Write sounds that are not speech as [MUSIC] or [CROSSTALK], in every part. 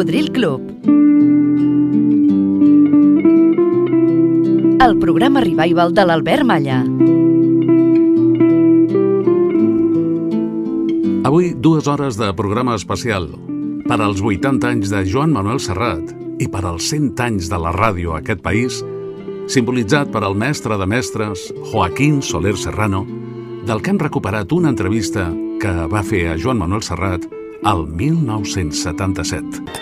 Cocodril Club. El programa revival de l'Albert Malla. Avui, dues hores de programa especial per als 80 anys de Joan Manuel Serrat i per als 100 anys de la ràdio a aquest país, simbolitzat per al mestre de mestres Joaquín Soler Serrano, del que hem recuperat una entrevista que va fer a Joan Manuel Serrat al 1977.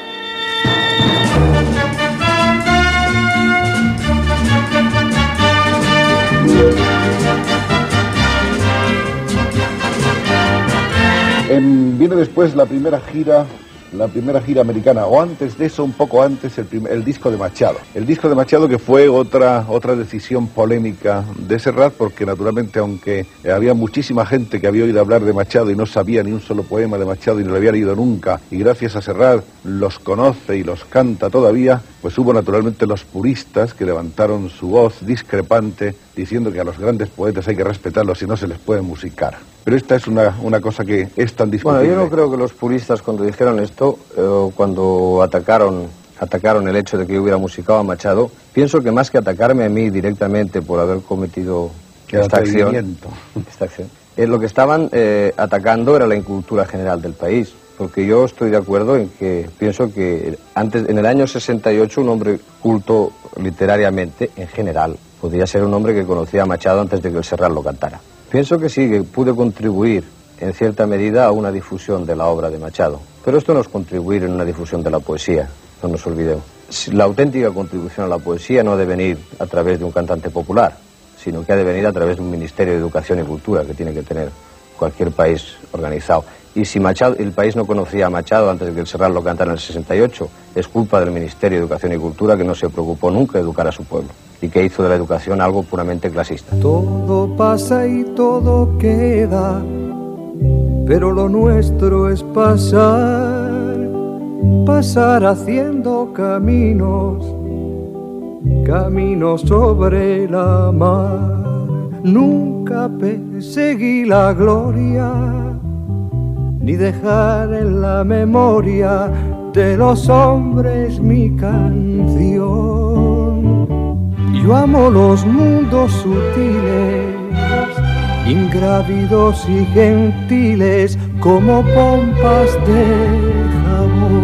En, viene después la primera gira la primera gira americana, o antes de eso, un poco antes, el, primer- el disco de Machado. El disco de Machado que fue otra, otra decisión polémica de Serrat, porque naturalmente, aunque había muchísima gente que había oído hablar de Machado y no sabía ni un solo poema de Machado y no lo había leído nunca, y gracias a Serrat los conoce y los canta todavía, pues hubo naturalmente los puristas que levantaron su voz discrepante diciendo que a los grandes poetas hay que respetarlos y no se les puede musicar. Pero esta es una, una cosa que es tan Bueno, discutible. yo no creo que los puristas cuando dijeron esto, eh, cuando atacaron, atacaron el hecho de que yo hubiera musicado a Machado, pienso que más que atacarme a mí directamente por haber cometido esta acción, [LAUGHS] esta acción, eh, lo que estaban eh, atacando era la incultura general del país. Porque yo estoy de acuerdo en que pienso que antes, en el año 68 un hombre culto literariamente, en general, podría ser un hombre que conocía a Machado antes de que el Serrat lo cantara. Pienso que sí, que pude contribuir en cierta medida a una difusión de la obra de Machado. Pero esto no es contribuir en una difusión de la poesía, no nos olvidemos. La auténtica contribución a la poesía no debe venir a través de un cantante popular, sino que ha de venir a través de un Ministerio de Educación y Cultura que tiene que tener cualquier país organizado. Y si Machado, el país no conocía a Machado antes de que el Serrat lo cantara en el 68, es culpa del Ministerio de Educación y Cultura que no se preocupó nunca de educar a su pueblo y que hizo de la educación algo puramente clasista. Todo pasa y todo queda, pero lo nuestro es pasar, pasar haciendo caminos, caminos sobre la mar. Nunca perseguí la gloria, ni dejar en la memoria de los hombres mi canción. Yo amo los mundos sutiles, ingrávidos y gentiles como pompas de jabón.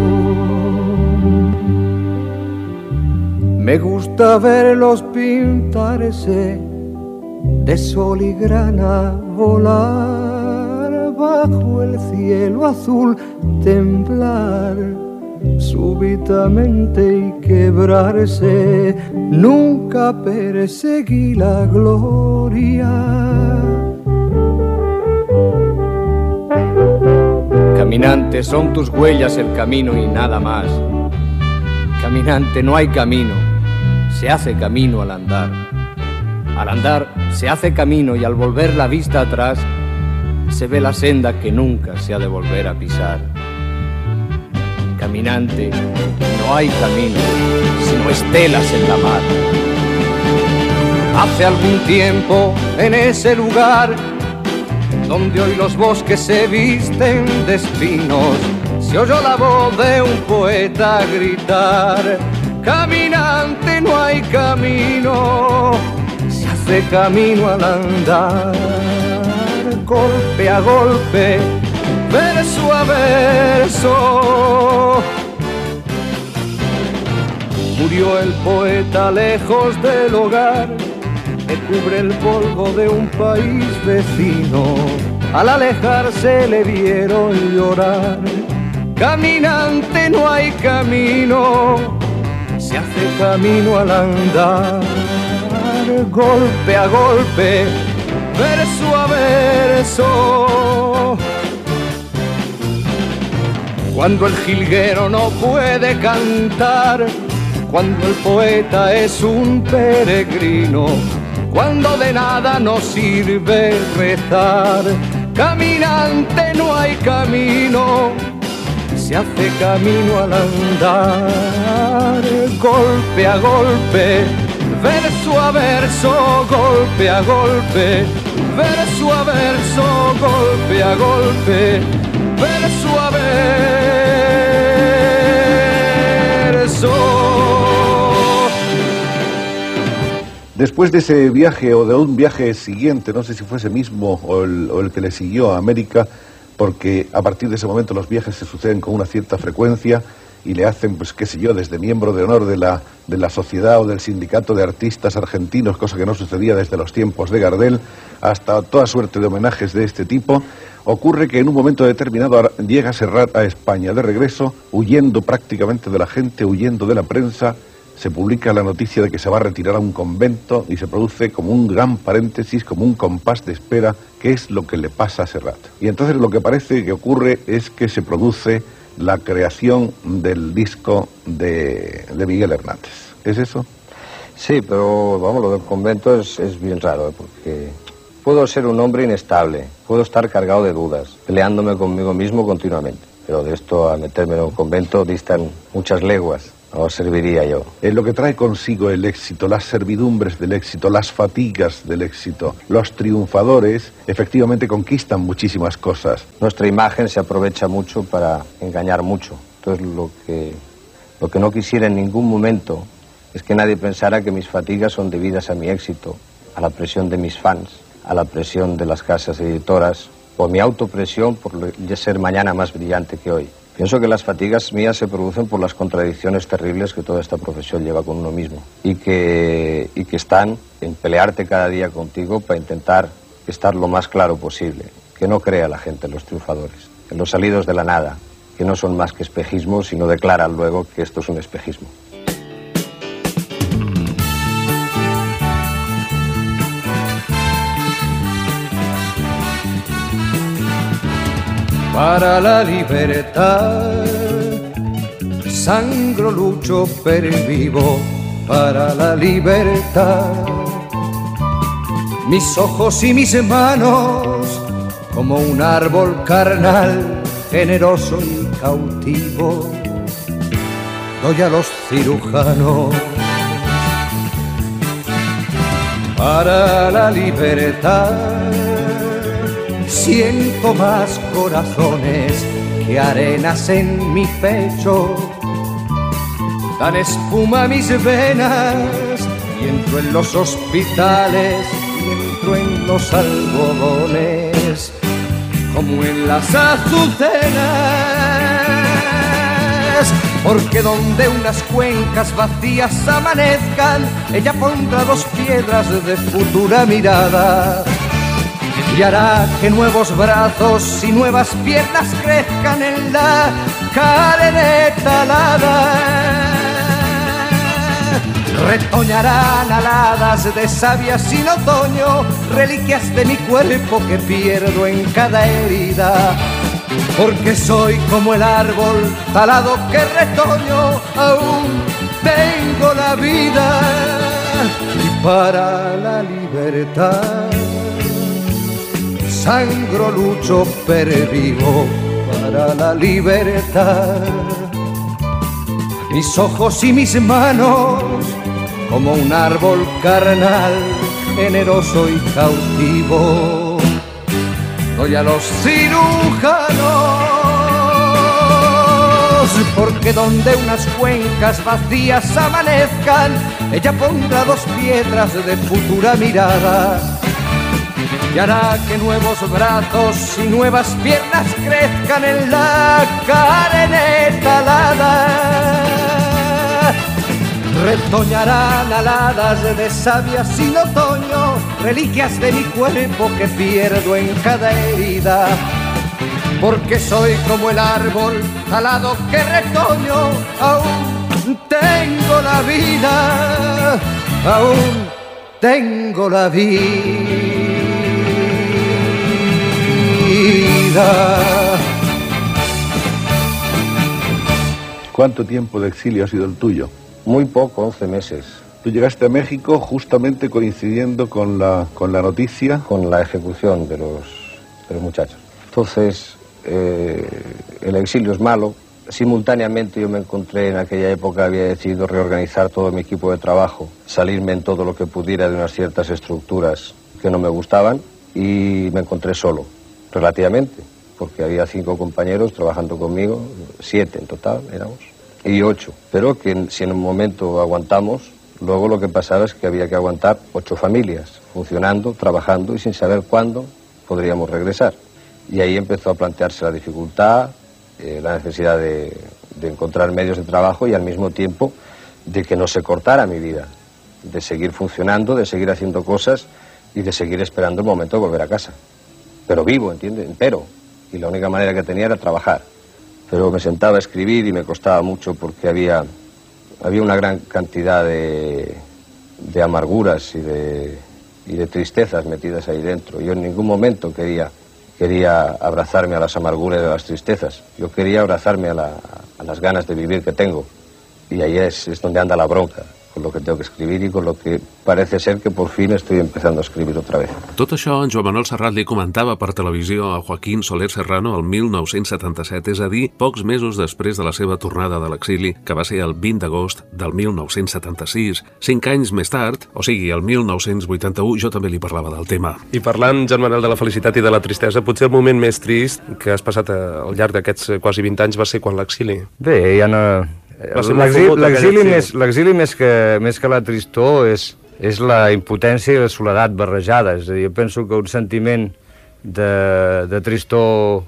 Me gusta verlos pintarse de sol y grana volar bajo el cielo azul, temblar súbitamente y quebrarse. Nunca perseguí la gloria. Caminante, son tus huellas el camino y nada más. Caminante, no hay camino, se hace camino al andar. Al andar se hace camino y al volver la vista atrás se ve la senda que nunca se ha de volver a pisar. Caminante, no hay camino, sino estelas en la mar. Hace algún tiempo en ese lugar donde hoy los bosques se visten de espinos, se oyó la voz de un poeta gritar, caminante no hay camino, se hace camino al andar, golpe a golpe, verso a verso. Murió el poeta lejos del hogar que cubre el polvo de un país vecino. Al alejarse le vieron llorar. Caminante no hay camino, se hace camino al andar. Golpe a golpe, verso a verso. Cuando el jilguero no puede cantar, cuando el poeta es un peregrino, cuando de nada nos sirve rezar. Caminante no hay camino, se hace camino al andar, golpe a golpe, verso a verso, golpe a golpe, verso a verso, golpe a golpe, verso a verso. Después de ese viaje o de un viaje siguiente, no sé si fue ese mismo o el, o el que le siguió a América, porque a partir de ese momento los viajes se suceden con una cierta frecuencia, y le hacen, pues qué sé yo, desde miembro de honor de la, de la sociedad o del sindicato de artistas argentinos, cosa que no sucedía desde los tiempos de Gardel, hasta toda suerte de homenajes de este tipo, ocurre que en un momento determinado llega Serrat a España de regreso, huyendo prácticamente de la gente, huyendo de la prensa, se publica la noticia de que se va a retirar a un convento y se produce como un gran paréntesis, como un compás de espera, qué es lo que le pasa a Serrat. Y entonces lo que parece que ocurre es que se produce la creación del disco de, de Miguel Hernández. ¿Es eso? Sí, pero vamos, lo del convento es, es bien raro, porque puedo ser un hombre inestable, puedo estar cargado de dudas, peleándome conmigo mismo continuamente, pero de esto a meterme en un convento distan muchas leguas, no serviría yo. Es lo que trae consigo el éxito, las servidumbres del éxito, las fatigas del éxito. Los triunfadores efectivamente conquistan muchísimas cosas. Nuestra imagen se aprovecha mucho para engañar mucho. Entonces lo que, lo que no quisiera en ningún momento es que nadie pensara que mis fatigas son debidas a mi éxito, a la presión de mis fans, a la presión de las casas editoras o mi autopresión por ser mañana más brillante que hoy. Pienso que las fatigas mías se producen por las contradicciones terribles que toda esta profesión lleva con uno mismo y que, y que están en pelearte cada día contigo para intentar estar lo más claro posible, que no crea la gente en los triunfadores, en los salidos de la nada, que no son más que espejismos, sino declaran luego que esto es un espejismo. Para la libertad. Sangro, lucho, pervivo para la libertad. Mis ojos y mis manos, como un árbol carnal, generoso y cautivo, doy a los cirujanos para la libertad. Siento más corazones que arenas en mi pecho. Dan espuma mis venas y entro en los hospitales y entro en los algodones como en las azucenas. Porque donde unas cuencas vacías amanezcan, ella pondrá dos piedras de futura mirada y hará que nuevos brazos y nuevas piernas crezcan en la carne talada. Retoñarán aladas de savia sin otoño, reliquias de mi cuerpo que pierdo en cada herida. Porque soy como el árbol talado que retoño, aún tengo la vida y para la libertad sangro, lucho, pervivo para la libertad. Mis ojos y mis manos, como un árbol carnal, generoso y cautivo, doy a los cirujanos, porque donde unas cuencas vacías amanezcan, ella pondrá dos piedras de futura mirada y hará que nuevos brazos y nuevas piernas crezcan en la carne talada. Retoñarán aladas de savia sin otoño, reliquias de mi cuerpo que pierdo en cada herida. Porque soy como el árbol talado que retoño, aún tengo la vida, aún tengo la vida. ¿Cuánto tiempo de exilio ha sido el tuyo? Muy poco, 11 meses, Tú llegaste a México justamente coincidiendo con la, con la noticia. con la ejecución de los, de los muchachos. Entonces, eh, el exilio es malo. Simultáneamente yo me encontré en aquella época, había decidido reorganizar todo mi equipo de trabajo, salirme en todo lo que pudiera de unas ciertas estructuras que no me gustaban y me encontré solo, relativamente, porque había cinco compañeros trabajando conmigo, siete en total éramos, y ocho. Pero que si en un momento aguantamos, Luego lo que pasaba es que había que aguantar ocho familias, funcionando, trabajando y sin saber cuándo podríamos regresar. Y ahí empezó a plantearse la dificultad, eh, la necesidad de encontrar medios de trabajo y al mismo tiempo de que no se cortara mi vida, de seguir funcionando, de seguir haciendo cosas y de seguir esperando el momento de volver a casa. Pero vivo, ¿entiendes? Pero. Y la única manera que tenía era trabajar. Pero me sentaba a escribir y me costaba mucho porque había, había una gran cantidad de, de amarguras y de, y de tristezas metidas ahí dentro. Yo en ningún momento quería, quería abrazarme a las amarguras y a las tristezas. Yo quería abrazarme a, la, a las ganas de vivir que tengo. Y ahí es, es donde anda la bronca. Con lo que tengo que escribir y con lo que parece ser que por fin estoy empezando a escribir otra vez. Tot això en Joan Manuel Serrat li comentava per televisió a Joaquín Soler Serrano el 1977, és a dir, pocs mesos després de la seva tornada de l'exili, que va ser el 20 d'agost del 1976. Cinc anys més tard, o sigui, el 1981, jo també li parlava del tema. I parlant, Joan Manuel, de la felicitat i de la tristesa, potser el moment més trist que has passat eh, al llarg d'aquests quasi 20 anys va ser quan l'exili. Bé, ja no... L'exili més, més, que, més que la tristor és, és la impotència i la soledat barrejada. És a dir, jo penso que un sentiment de, de tristor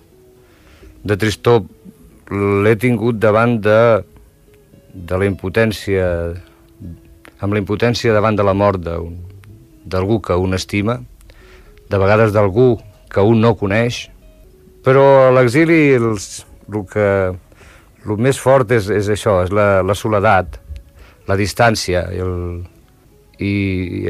de tristor l'he tingut davant de, de la impotència amb la impotència davant de la mort d'algú que un estima, de vegades d'algú que un no coneix, però a l'exili els- el que el més fort és, és això, és la, la soledat, la distància i, el, i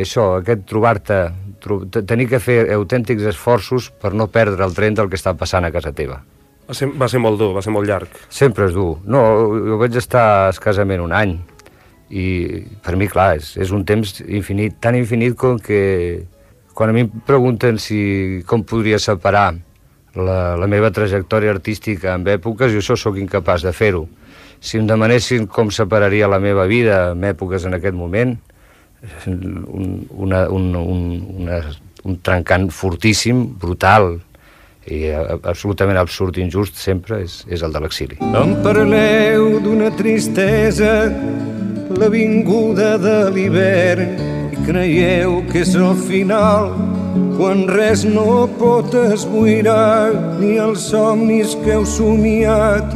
això, aquest trobar-te, tro, te- tenir que fer autèntics esforços per no perdre el tren del que està passant a casa teva. Va ser, va ser molt dur, va ser molt llarg. Sempre és dur. No, jo vaig estar escasament un any i per mi, clar, és, és un temps infinit, tan infinit com que quan a mi em pregunten si com podria separar la, la meva trajectòria artística en èpoques, jo això sóc incapaç de fer-ho. Si em demanessin com separaria la meva vida en èpoques en aquest moment, un, una, un, un, una, un trencant fortíssim, brutal, i absolutament absurd i injust sempre és, és el de l'exili. Em parleu d'una tristesa, la vinguda de l'hivern, i creieu que és el final, quan res no pot esboirar, ni els somnis que heu somiat,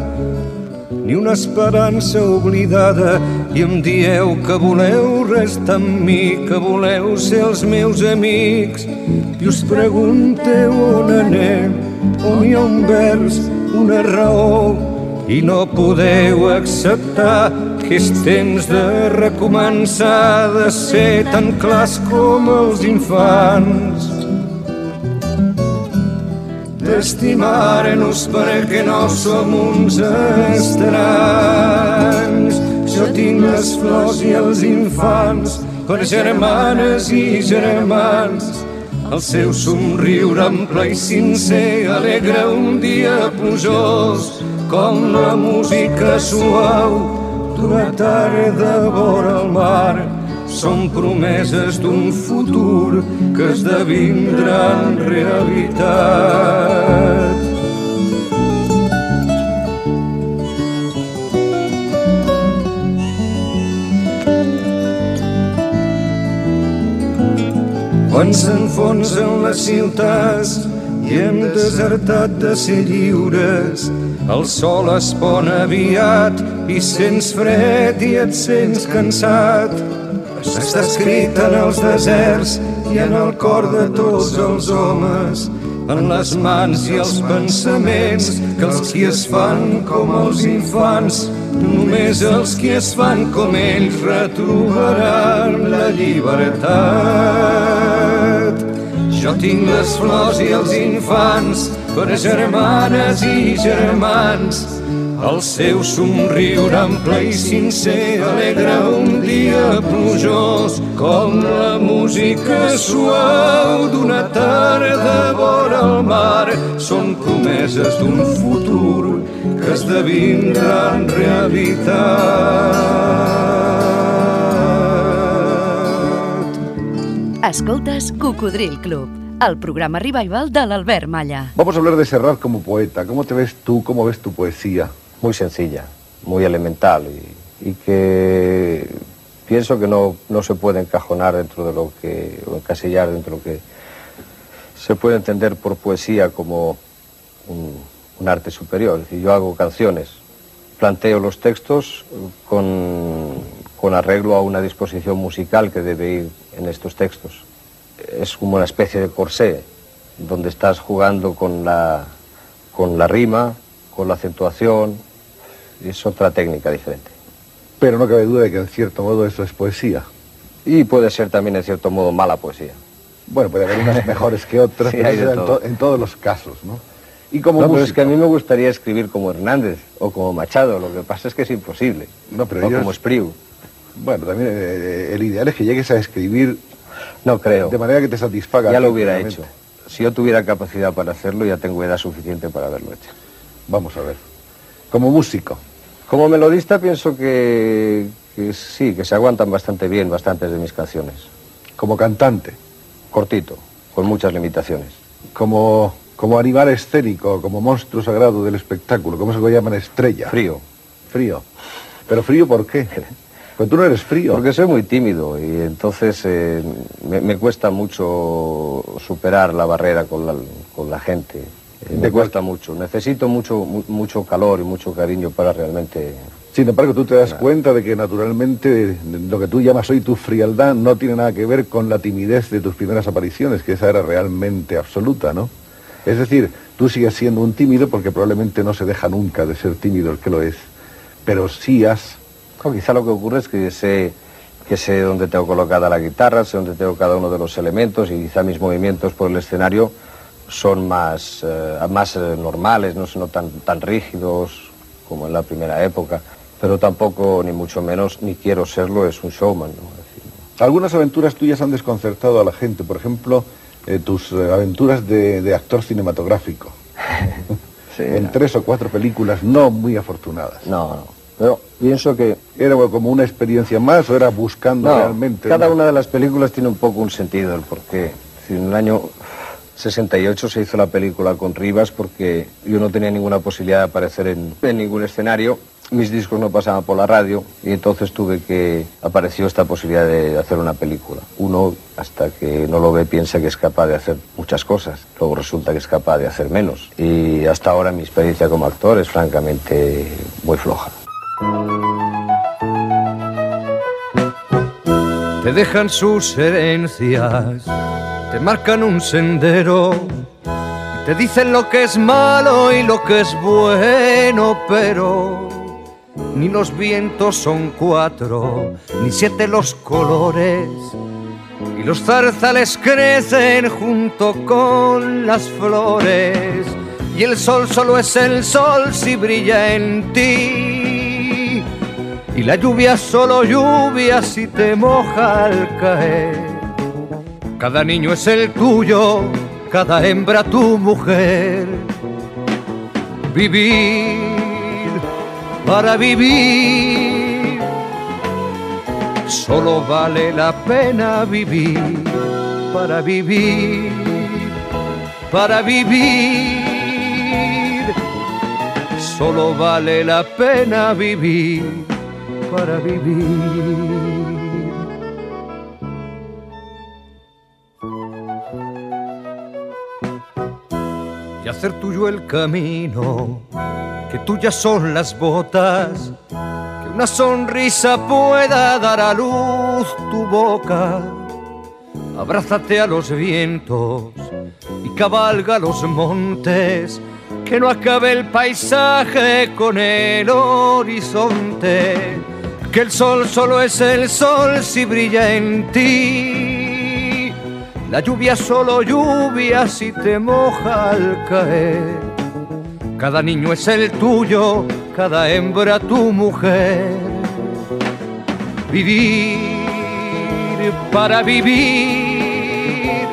ni una esperança oblidada, i em dieu que voleu restar amb mi, que voleu ser els meus amics, i us pregunteu on anem, on hi ha un vers, una raó, i no podeu acceptar que és temps de recomençar, de ser tan clars com els infants d'estimar-nos perquè no som uns estranys. Jo tinc les flors i els infants per germanes i germans. El seu somriure ample i sincer alegra un dia plujós com la música suau d'una tarda vora el mar. Són promeses d'un futur que esdevindran realitat. Quan s'enfonsen les ciutats i hem desertat de ser lliures, el sol es pon aviat i sents fred i et sents cansat. Està escrit en els deserts i en el cor de tots els homes, en les mans i els pensaments que els qui es fan com els infants, només els qui es fan com ells retrobaran la llibertat. Jo tinc les flors i els infants per germanes i germans. El seu somriure ample i sincer alegra un dia plujós com la música suau d'una tarda vora el mar. Són promeses d'un futur que esdevindran realitat. Escoltes Cocodril Club, el programa revival de l'Albert Malla. Vamos a hablar de Serrat como poeta. ¿Cómo te ves tú? ¿Cómo ves tu poesía? Muy sencilla, muy elemental y, y que pienso que no, no se puede encajonar dentro de lo que, o encasillar dentro de lo que se puede entender por poesía como un, un arte superior. Es decir, yo hago canciones, planteo los textos con, con arreglo a una disposición musical que debe ir en estos textos. Es como una especie de corsé, donde estás jugando con la, con la rima, con la acentuación, es otra técnica diferente. Pero no cabe duda de que en cierto modo eso es poesía. Y puede ser también en cierto modo mala poesía. Bueno, puede haber unas [LAUGHS] mejores que otras, Sí, pero en, todo. to- en todos los casos, ¿no? Y como No, pero es que a mí me gustaría escribir como Hernández o como Machado, lo que pasa es que es imposible. No, pero o ellos- como Espriu. bueno, también eh, el ideal es que llegues a escribir No creo. de manera que te satisfaga. Ya lo hubiera hecho. Si yo tuviera capacidad para hacerlo, ya tengo edad suficiente para haberlo hecho. Vamos a ver. Como músico, Como melodista pienso que, que sí, que se aguantan bastante bien bastantes de mis canciones. como cantante, Cortito, con muchas limitaciones. como, como animal escénico, como monstruo sagrado del espectáculo, ¿cómo se lo llaman? Estrella. Frío. Frío. ¿Pero frío por qué? [LAUGHS] Pues tú no eres frío. Porque soy muy tímido y entonces eh, me, me cuesta mucho superar la barrera con la, con la gente. Eh, ¿De me cuesta mucho. Necesito mucho, mu- mucho calor y mucho cariño para realmente... Sin embargo, tú te das cuenta de que naturalmente lo que tú llamas hoy tu frialdad no tiene nada que ver con la timidez de tus primeras apariciones, que esa era realmente absoluta, ¿no? Es decir, tú sigues siendo un tímido porque probablemente no se deja nunca de ser tímido el que lo es, pero sí has... Quizá lo que ocurre es que sé, que sé dónde tengo colocada la guitarra, sé dónde tengo cada uno de los elementos y quizá mis movimientos por el escenario son más, eh, más eh, normales, no son tan, tan rígidos como en la primera época, pero tampoco, ni mucho menos, ni quiero serlo, es un showman. ¿no? Algunas aventuras tuyas han desconcertado a la gente, por ejemplo, eh, tus aventuras de, de actor cinematográfico, [LAUGHS] sí, en no, tres o cuatro películas no muy afortunadas. no, no. Pero pienso que ¿Era como una experiencia más o era buscando No, realmente? cada una de las películas tiene un poco un sentido, el porqué. En el año 68 se hizo la película con Rivas porque yo no tenía ninguna posibilidad de aparecer en, en ningún escenario. Mis discos no pasaban por la radio y entonces tuve que... apareció esta posibilidad de hacer una película. Uno, hasta que no lo ve, piensa que es capaz de hacer muchas cosas. Luego resulta que es capaz de hacer menos. Y hasta ahora mi experiencia como actor es francamente muy floja. Te dejan sus herencias, te marcan un sendero, te dicen lo que es malo y lo que es bueno, pero ni los vientos son cuatro, ni siete los colores, y los zarzales crecen junto con las flores, y el sol solo es el sol si brilla en ti. Y la lluvia solo lluvia si te moja al caer. Cada niño es el tuyo, cada hembra tu mujer. Vivir para vivir. Solo vale la pena vivir para vivir, para vivir. Solo vale la pena vivir para vivir. Y hacer tuyo el camino, que tuyas son las botas, que una sonrisa pueda dar a luz tu boca. Abrázate a los vientos y cabalga los montes, que no acabe el paisaje con el horizonte, que el sol solo es el sol si brilla en ti, la lluvia solo lluvia si te moja al caer, cada niño es el tuyo, cada hembra tu mujer, vivir para vivir,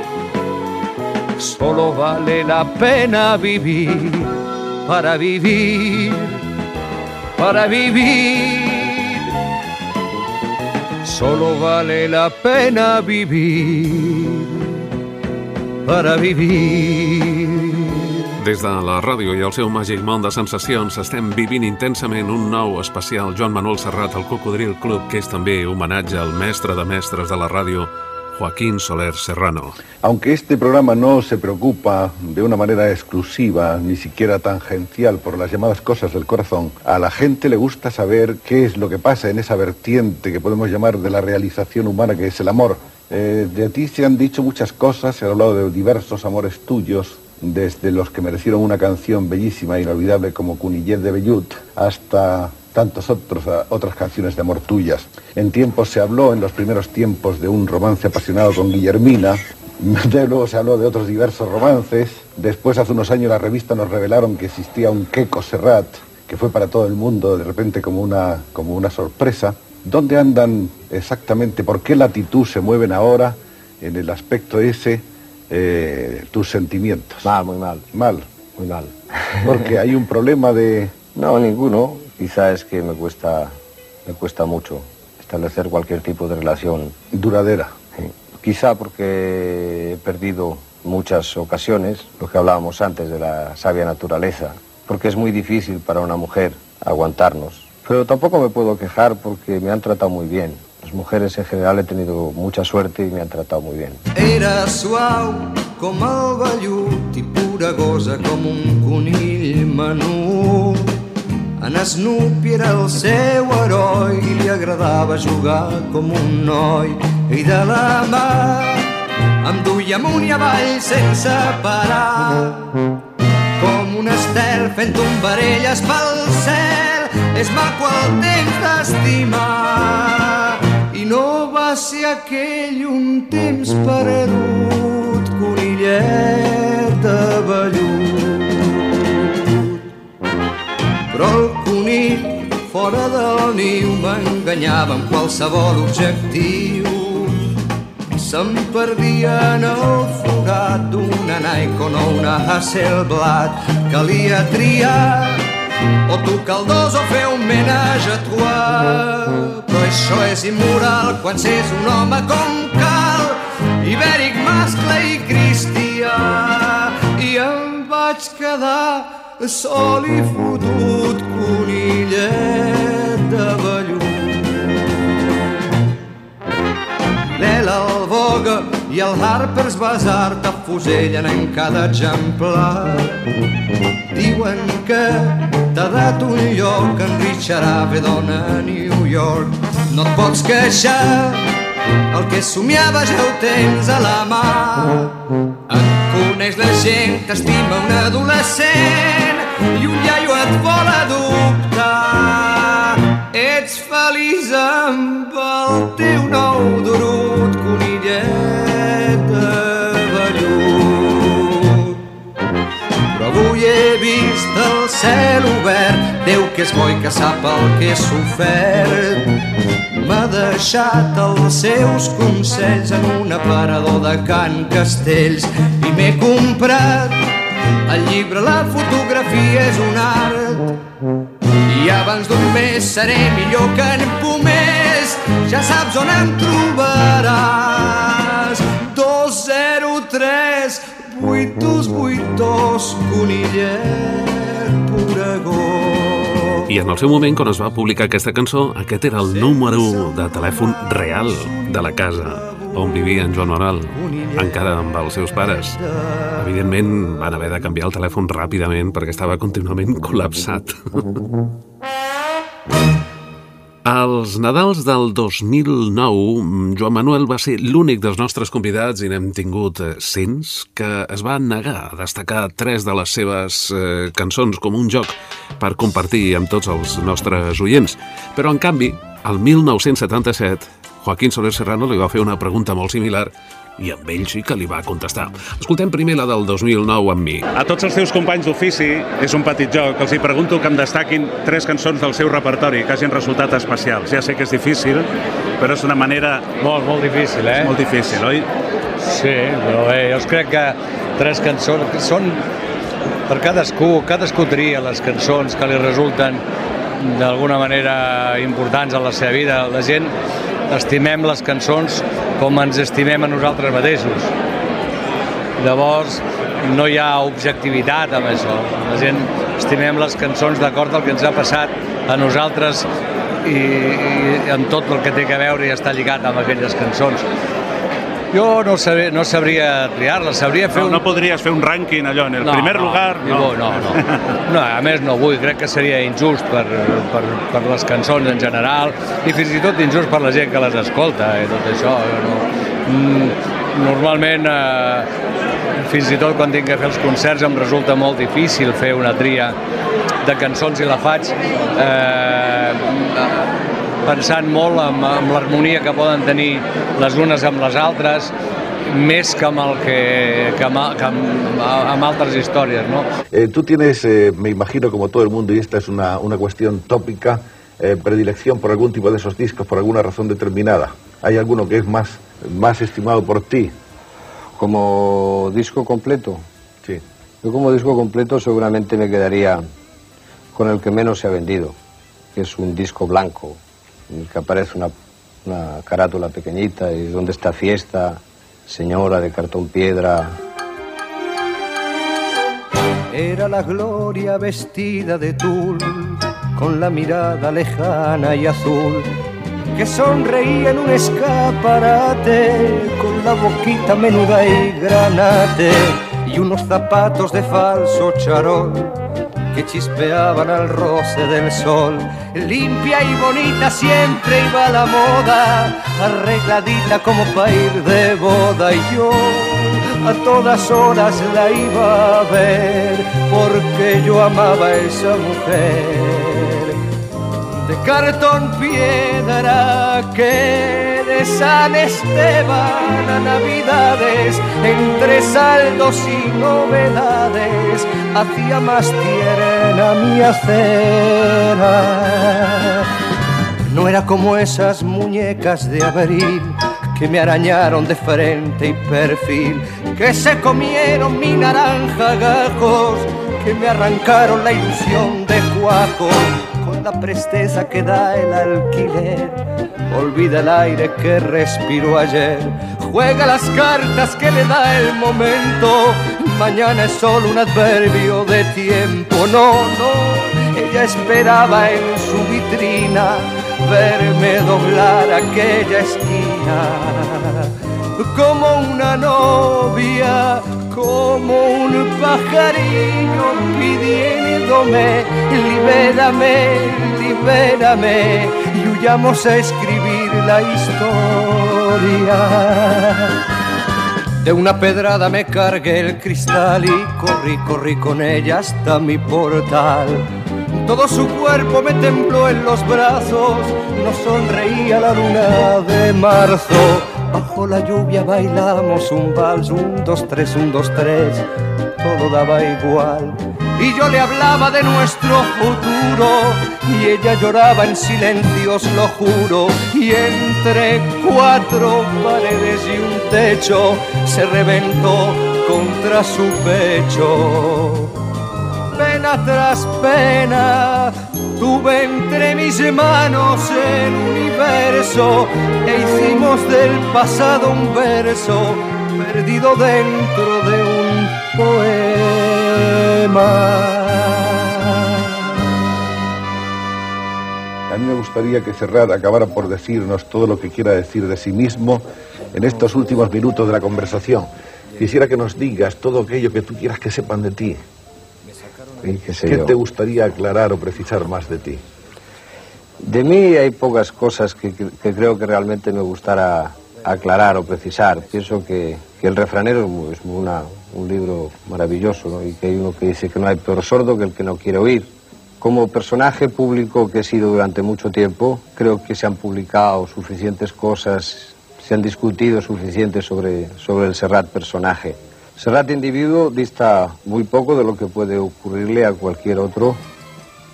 solo vale la pena vivir. Para vivir, para vivir. Solo vale la pena vivir para vivir. Des de la ràdio i el seu màgic món de sensacions estem vivint intensament un nou especial Joan Manuel Serrat al Cocodril Club, que és també homenatge al mestre de mestres de la ràdio, Joaquín Soler Serrano. Aunque este programa no se preocupa de una manera exclusiva, ni siquiera tangencial, por las llamadas cosas del corazón, a la gente le gusta saber qué es lo que pasa en esa vertiente que podemos llamar de la realización humana, que es el amor. Eh, de ti se han dicho muchas cosas, se ha hablado de diversos amores tuyos, desde los que merecieron una canción bellísima e inolvidable como Cunillet de Bellut, hasta tantas otros, otras canciones de amor tuyas. En tiempos se habló, en los primeros tiempos, de un romance apasionado con Guillermina, [LAUGHS] luego se habló de otros diversos romances, después hace unos años la revista nos revelaron que existía un Queco Serrat, que fue para todo el mundo de repente como una, como una sorpresa. ¿Dónde andan exactamente? ¿Por qué latitud se mueven ahora en el aspecto ese eh, tus sentimientos? Mal, muy mal. Mal. Muy mal. Porque hay un problema de... No, ninguno. Quizá es que me cuesta, me cuesta mucho establecer cualquier tipo de relación. Duradera. Quizá porque he perdido muchas ocasiones, lo que hablábamos antes de la sabia naturaleza, porque es muy difícil para una mujer aguantarnos. Pero tampoco me puedo quejar porque me han tratado muy bien. Las mujeres en general he tenido mucha suerte y me han tratado muy bien. Era suau com el vellut pura gosa com un conill. En Snoopy era el seu heroi i li agradava jugar com un noi. I de la mà em duia amunt i avall sense parar. Com un estel fent tombarelles pel cel. És maco el temps d'estimar. I no va ser aquell un temps perdut, conillet de vellut. Però el conill fora del niu m'enganyava amb qualsevol objectiu. Se'm perdia en el forat d'una Nikon o una Hasselblad. Calia triar o tocar el dos o fer un menage a trois. Però això és immoral quan s'és un home com cal, ibèric, mascle i cristià. I em vaig quedar sol i fotut conillet de vellut. L'Ela, el Vogue i el Harper's Bazaar t'afusellen en cada exemplar. Diuen que t'ha dat un lloc en Richard Avedon a New York. No et pots queixar, el que somiava ja ho tens a la mà. Et coneix la gent, t'estima un adolescent i un iaio et vol adoptar. Ets feliç amb el teu nou durut conillet de vellut. Però avui he vist el cel obert, Déu que és bo i que sap el que he sofert. M'ha deixat els seus consells en un aparador de Can Castells i m'he comprat el llibre La fotografia és un art. I abans d'un mes seré millor que en Pomés. Ja saps on em trobaràs. 203 828 conillet I en el seu moment, quan es va publicar aquesta cançó, aquest era el número de telèfon real de la casa on vivia en Joan Manuel, encara amb els seus pares. Evidentment, van haver de canviar el telèfon ràpidament perquè estava contínuament col·lapsat. [LAUGHS] Als Nadals del 2009, Joan Manuel va ser l'únic dels nostres convidats, i n'hem tingut eh, cents, que es va negar a destacar tres de les seves eh, cançons com un joc per compartir amb tots els nostres oients. Però, en canvi, el 1977, Joaquín Soler Serrano li va fer una pregunta molt similar i amb ell sí que li va contestar. Escoltem primer la del 2009 amb mi. A tots els teus companys d'ofici és un petit joc. Els hi pregunto que em destaquin tres cançons del seu repertori que hagin resultat especials. Ja sé que és difícil, però és una manera... Molt, molt difícil, eh? Molt difícil, oi? Sí, però bé, jo crec que tres cançons que són per cadascú, cadascú tria les cançons que li resulten d'alguna manera importants a la seva vida. La gent estimem les cançons com ens estimem a nosaltres mateixos. Llavors, no hi ha objectivitat amb això. La gent estimem les cançons d'acord al que ens ha passat a nosaltres i, i amb tot el que té a veure i està lligat amb aquelles cançons. Jo no, sabria, no sabria triar-la, sabria fer no, un... no podries fer un rànquing allò, en el No, primer no, lugar... no. no, no. No, a més no vull, crec que seria injust per, per, per les cançons en general i fins i tot injust per la gent que les escolta i tot això. No. Mm, Normalment, eh, fins i tot quan tinc que fer els concerts em resulta molt difícil fer una tria de cançons i la faig eh, pensant molt en, en l'harmonia que poden tenir les unes amb les altres, més que amb, el que, que, amb, que amb, amb altres històries, no? Eh, tú tienes, eh, me imagino como todo el mundo, y esta es una, una cuestión tópica, eh, predilección por algún tipo de esos discos, por alguna razón determinada. ¿Hay alguno que es más, más estimado por ti? Como disco completo, Sí. yo como disco completo seguramente me quedaría con el que menos se ha vendido, que es un disco blanco, que aparece una, una carátula pequeñita y donde está fiesta, señora de cartón piedra, Era la gloria vestida de tul, con la mirada lejana y azul, que sonreía en un escaparate, con la boquita menuda y granate, y unos zapatos de falso charol que chispeaban al roce del sol. Limpia y bonita siempre iba la moda, arregladita como para ir de boda y yo a todas horas la iba a ver porque yo amaba a esa mujer de cartón piedra que San Esteban a Navidades, entre saldos y novedades, hacía más tierna mi acera. No era como esas muñecas de abril que me arañaron de frente y perfil, que se comieron mi naranja gajos, que me arrancaron la ilusión de cuajo con la presteza que da el alquiler. Olvida el aire que respiró ayer, juega las cartas que le da el momento. Mañana es solo un adverbio de tiempo. No, no, ella esperaba en su vitrina verme doblar aquella esquina como una novia, como un pajarillo pidiéndome, libérame, libérame y huyamos a escribir la historia. De una pedrada me cargué el cristal y corrí, corrí con ella hasta mi portal. Todo su cuerpo me tembló en los brazos, nos sonreía la luna de marzo. La lluvia bailamos un vals, un, dos, tres, un, dos, tres, todo daba igual. Y yo le hablaba de nuestro futuro y ella lloraba en silencios, lo juro. Y entre cuatro paredes y un techo se reventó contra su pecho pena tras pena, tuve entre mis manos el universo e hicimos del pasado un verso perdido dentro de un poema. A mí me gustaría que Serrat acabara por decirnos todo lo que quiera decir de sí mismo en estos últimos minutos de la conversación. Quisiera que nos digas todo aquello que tú quieras que sepan de ti. Qué sé ¿Qué yo. te gustaría aclarar o precisar más de ti? De mí hay pocas cosas que, que- que creo que realmente me gustara aclarar o precisar. Pienso que, que El refranero es mu- es una- un libro maravilloso ¿no? y que hay uno que dice que no hay peor sordo que el que no quiere oír. Como personaje público que he sido durante mucho tiempo, creo que se han publicado suficientes cosas, se han discutido suficiente sobre, sobre el Serrat personaje. Serrat individuo dista muy poco de lo que puede ocurrirle a cualquier otro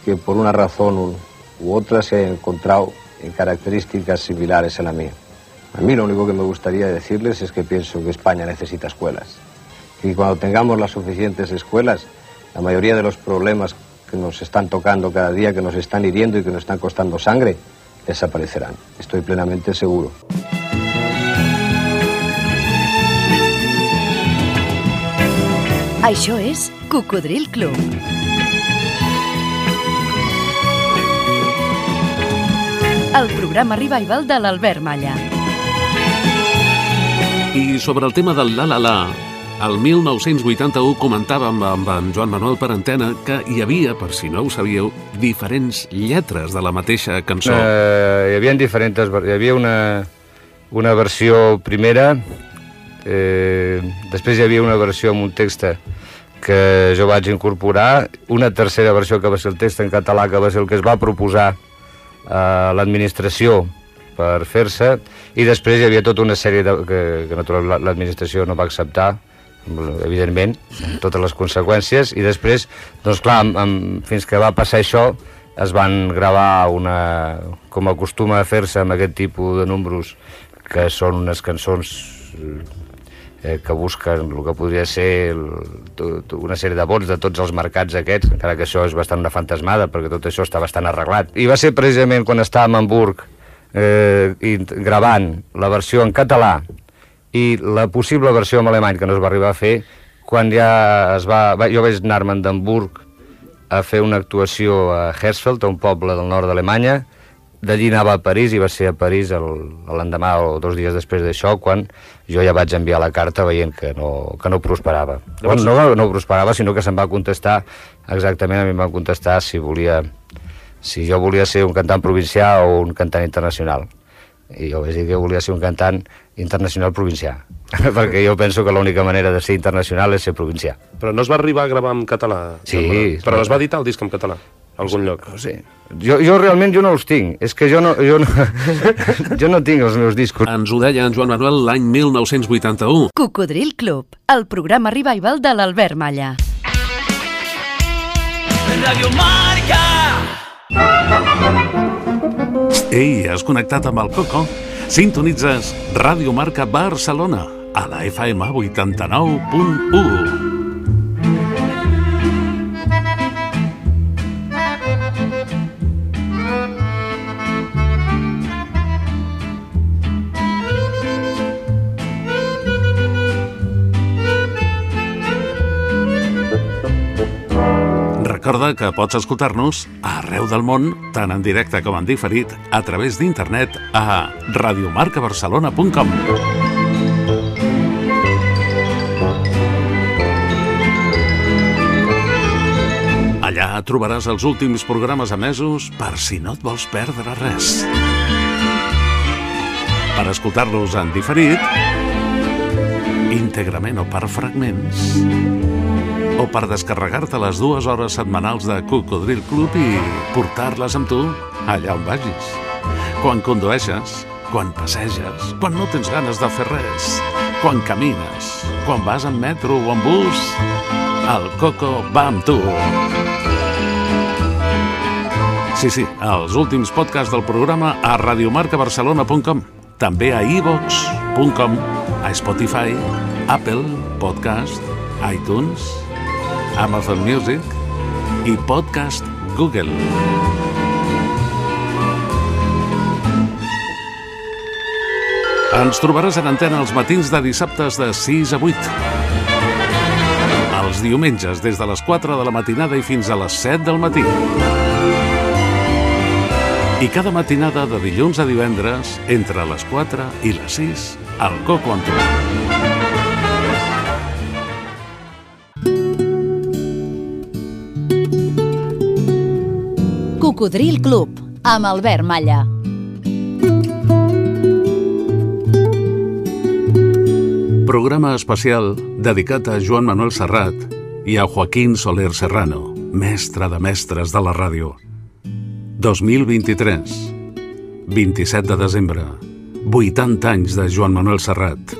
que por una razón u- otra se haya encontrado en características similares a la mía. A mí lo único que me gustaría decirles es que pienso que España necesita escuelas. Y cuando tengamos las suficientes escuelas, la mayoría de los problemas que nos están tocando cada día, que nos están hiriendo y que nos están costando sangre, desaparecerán. Estoy plenamente seguro. Això és Cocodril Club. El programa revival de l'Albert Malla. I sobre el tema del la la la, el 1981 comentàvem amb en Joan Manuel per antena que hi havia, per si no ho sabíeu, diferents lletres de la mateixa cançó. Eh, hi havia diferents... Hi havia una, una versió primera, eh, després hi havia una versió amb un text que jo vaig incorporar, una tercera versió que va ser el text en català, que va ser el que es va proposar a l'administració per fer-se, i després hi havia tota una sèrie de, que, que naturalment l'administració no va acceptar, evidentment, totes les conseqüències, i després, doncs clar, amb, amb, fins que va passar això, es van gravar una, com acostuma a fer-se amb aquest tipus de números, que són unes cançons eh, que busquen el que podria ser el, tot, una sèrie de vots de tots els mercats aquests, encara que això és bastant una fantasmada, perquè tot això està bastant arreglat. I va ser precisament quan estàvem a Hamburg eh, gravant la versió en català i la possible versió en alemany, que no es va arribar a fer, quan ja es va... va jo vaig anar-me'n d'Hamburg a fer una actuació a Hersfeld, a un poble del nord d'Alemanya, d'allí anava a París i va ser a París l'endemà o dos dies després d'això quan jo ja vaig enviar la carta veient que no, que no prosperava. Llavors... Bueno, no, no prosperava, sinó que se'm va contestar exactament, a mi em van contestar si volia si jo volia ser un cantant provincià o un cantant internacional. I jo vaig dir que volia ser un cantant internacional provincià, [LAUGHS] perquè jo penso que l'única manera de ser internacional és ser provincià. Però no es va arribar a gravar en català? Sí. Però es va editar el disc en català? Algun lloc. No sé. Jo, jo realment jo no els tinc. És que jo no, jo no, [LAUGHS] jo no tinc els meus discos. Ens ho deia en Joan Manuel l'any 1981. Cocodril Club, el programa revival de l'Albert Malla. Radio Marca! Ei, has connectat amb el Coco? Sintonitzes Ràdio Marca Barcelona a la FM 89.1. Recorda que pots escoltar-nos arreu del món, tant en directe com en diferit, a través d'internet a radiomarcabarcelona.com. Allà trobaràs els últims programes emesos per si no et vols perdre res. Per escoltar-los en diferit, íntegrament o per fragments, o per descarregar-te les dues hores setmanals de Cocodril Club i portar-les amb tu allà on vagis. Quan condueixes, quan passeges, quan no tens ganes de fer res, quan camines, quan vas en metro o en bus, el Coco va amb tu. Sí, sí, els últims podcasts del programa a radiomarcabarcelona.com, també a ivox.com, a Spotify, Apple Podcast, iTunes Amazon Music i Podcast Google. Ens trobaràs en antena els matins de dissabtes de 6 a 8. Els diumenges des de les 4 de la matinada i fins a les 7 del matí. I cada matinada de dilluns a divendres, entre les 4 i les 6, al Coco amb Cocodril Club, amb Albert Malla. Programa especial dedicat a Joan Manuel Serrat i a Joaquín Soler Serrano, mestre de mestres de la ràdio. 2023, 27 de desembre, 80 anys de Joan Manuel Serrat.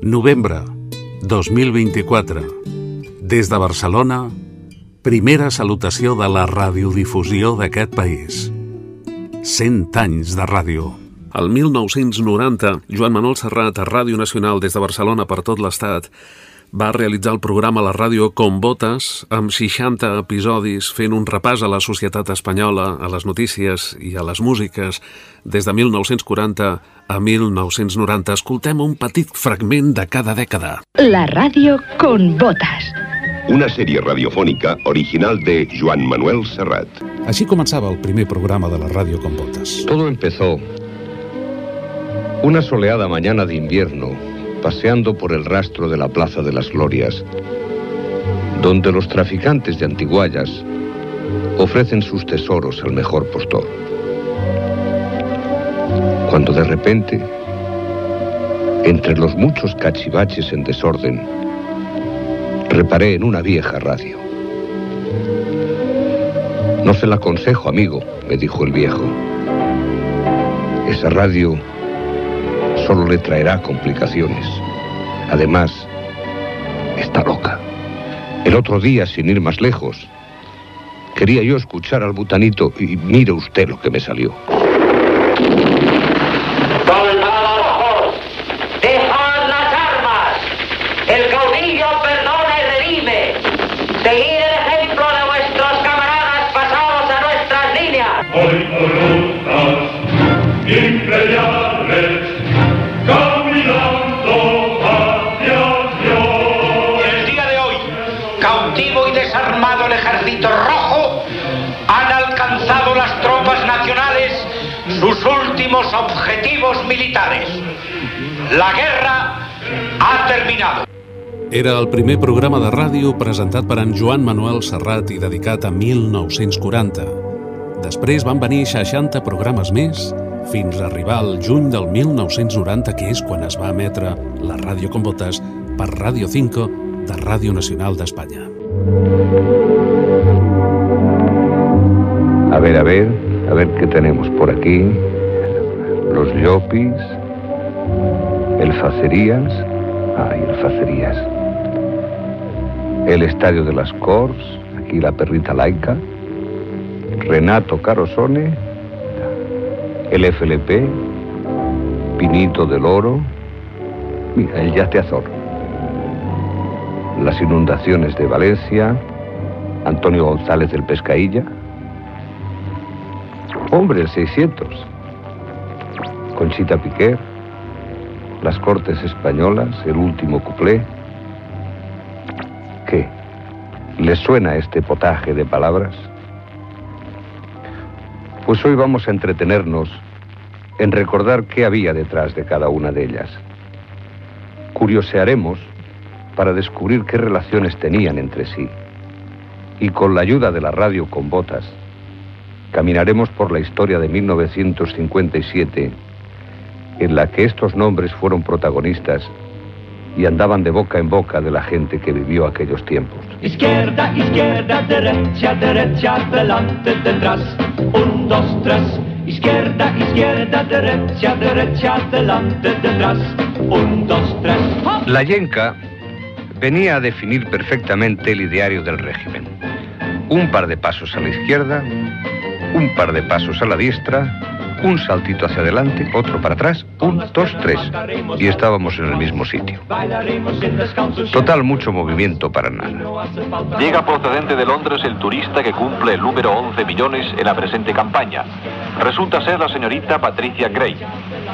Novembre, 2024, des de Barcelona, Primera salutació de la radiodifusió d'aquest país. 100 anys de ràdio. El 1990, Joan Manuel Serrat, a Ràdio Nacional des de Barcelona per tot l'estat, va realitzar el programa a la ràdio Com Botes, amb 60 episodis fent un repàs a la societat espanyola, a les notícies i a les músiques, des de 1940 a 1990. Escoltem un petit fragment de cada dècada. La ràdio Con Botes. Una sèrie radiofònica original de Joan Manuel Serrat. Així començava el primer programa de la ràdio Com Botes. Todo empezó una soleada mañana de invierno, paseando por el rastro de la Plaza de las Glorias, donde los traficantes de antiguallas ofrecen sus tesoros al mejor postor. Cuando de repente, entre los muchos cachivaches en desorden, reparé en una vieja radio. No se la aconsejo, amigo, me dijo el viejo. Esa radio solo le traerá complicaciones. Además, está loca. El otro día, sin ir más lejos, quería yo escuchar al butanito y mire usted lo que me salió. Militares. La guerra ha terminado. Era el primer programa de ràdio presentat per en Joan Manuel Serrat i dedicat a 1940. Després van venir 60 programes més fins a arribar al juny del 1990, que és quan es va emetre la Ràdio con Botes per Ràdio 5 de Ràdio Nacional d'Espanya. A ver, a ver, a ver qué tenemos por aquí. Los Llopis, el Facerías, ay, el Facerías. El Estadio de las Cors, aquí la perrita laica. Renato Carosone, el FLP, Pinito del Oro, mira, el Yateazor. Las inundaciones de Valencia, Antonio González del Pescailla. Hombre, el 600. Conchita Piquer, las Cortes Españolas, el último cuplé. ¿Qué? ¿Les suena este potaje de palabras? Pues hoy vamos a entretenernos en recordar qué había detrás de cada una de ellas. Curiosearemos para descubrir qué relaciones tenían entre sí. Y con la ayuda de la radio con botas, caminaremos por la historia de 1957, en la que estos nombres fueron protagonistas y andaban de boca en boca de la gente que vivió aquellos tiempos. Izquierda, izquierda, derecha, derecha, adelante, detrás. Un, dos, tres. Izquierda, izquierda, derecha, derecha, adelante, detrás. Un, dos, tres. La yenca venía a definir perfectamente el ideario del régimen. Un par de pasos a la izquierda, un par de pasos a la diestra, un saltito hacia adelante, otro para atrás, un, dos, tres. Y estábamos en el mismo sitio. Total, mucho movimiento para nada. Llega procedente de Londres el turista que cumple el número 11 millones en la presente campaña. Resulta ser la señorita Patricia Gray.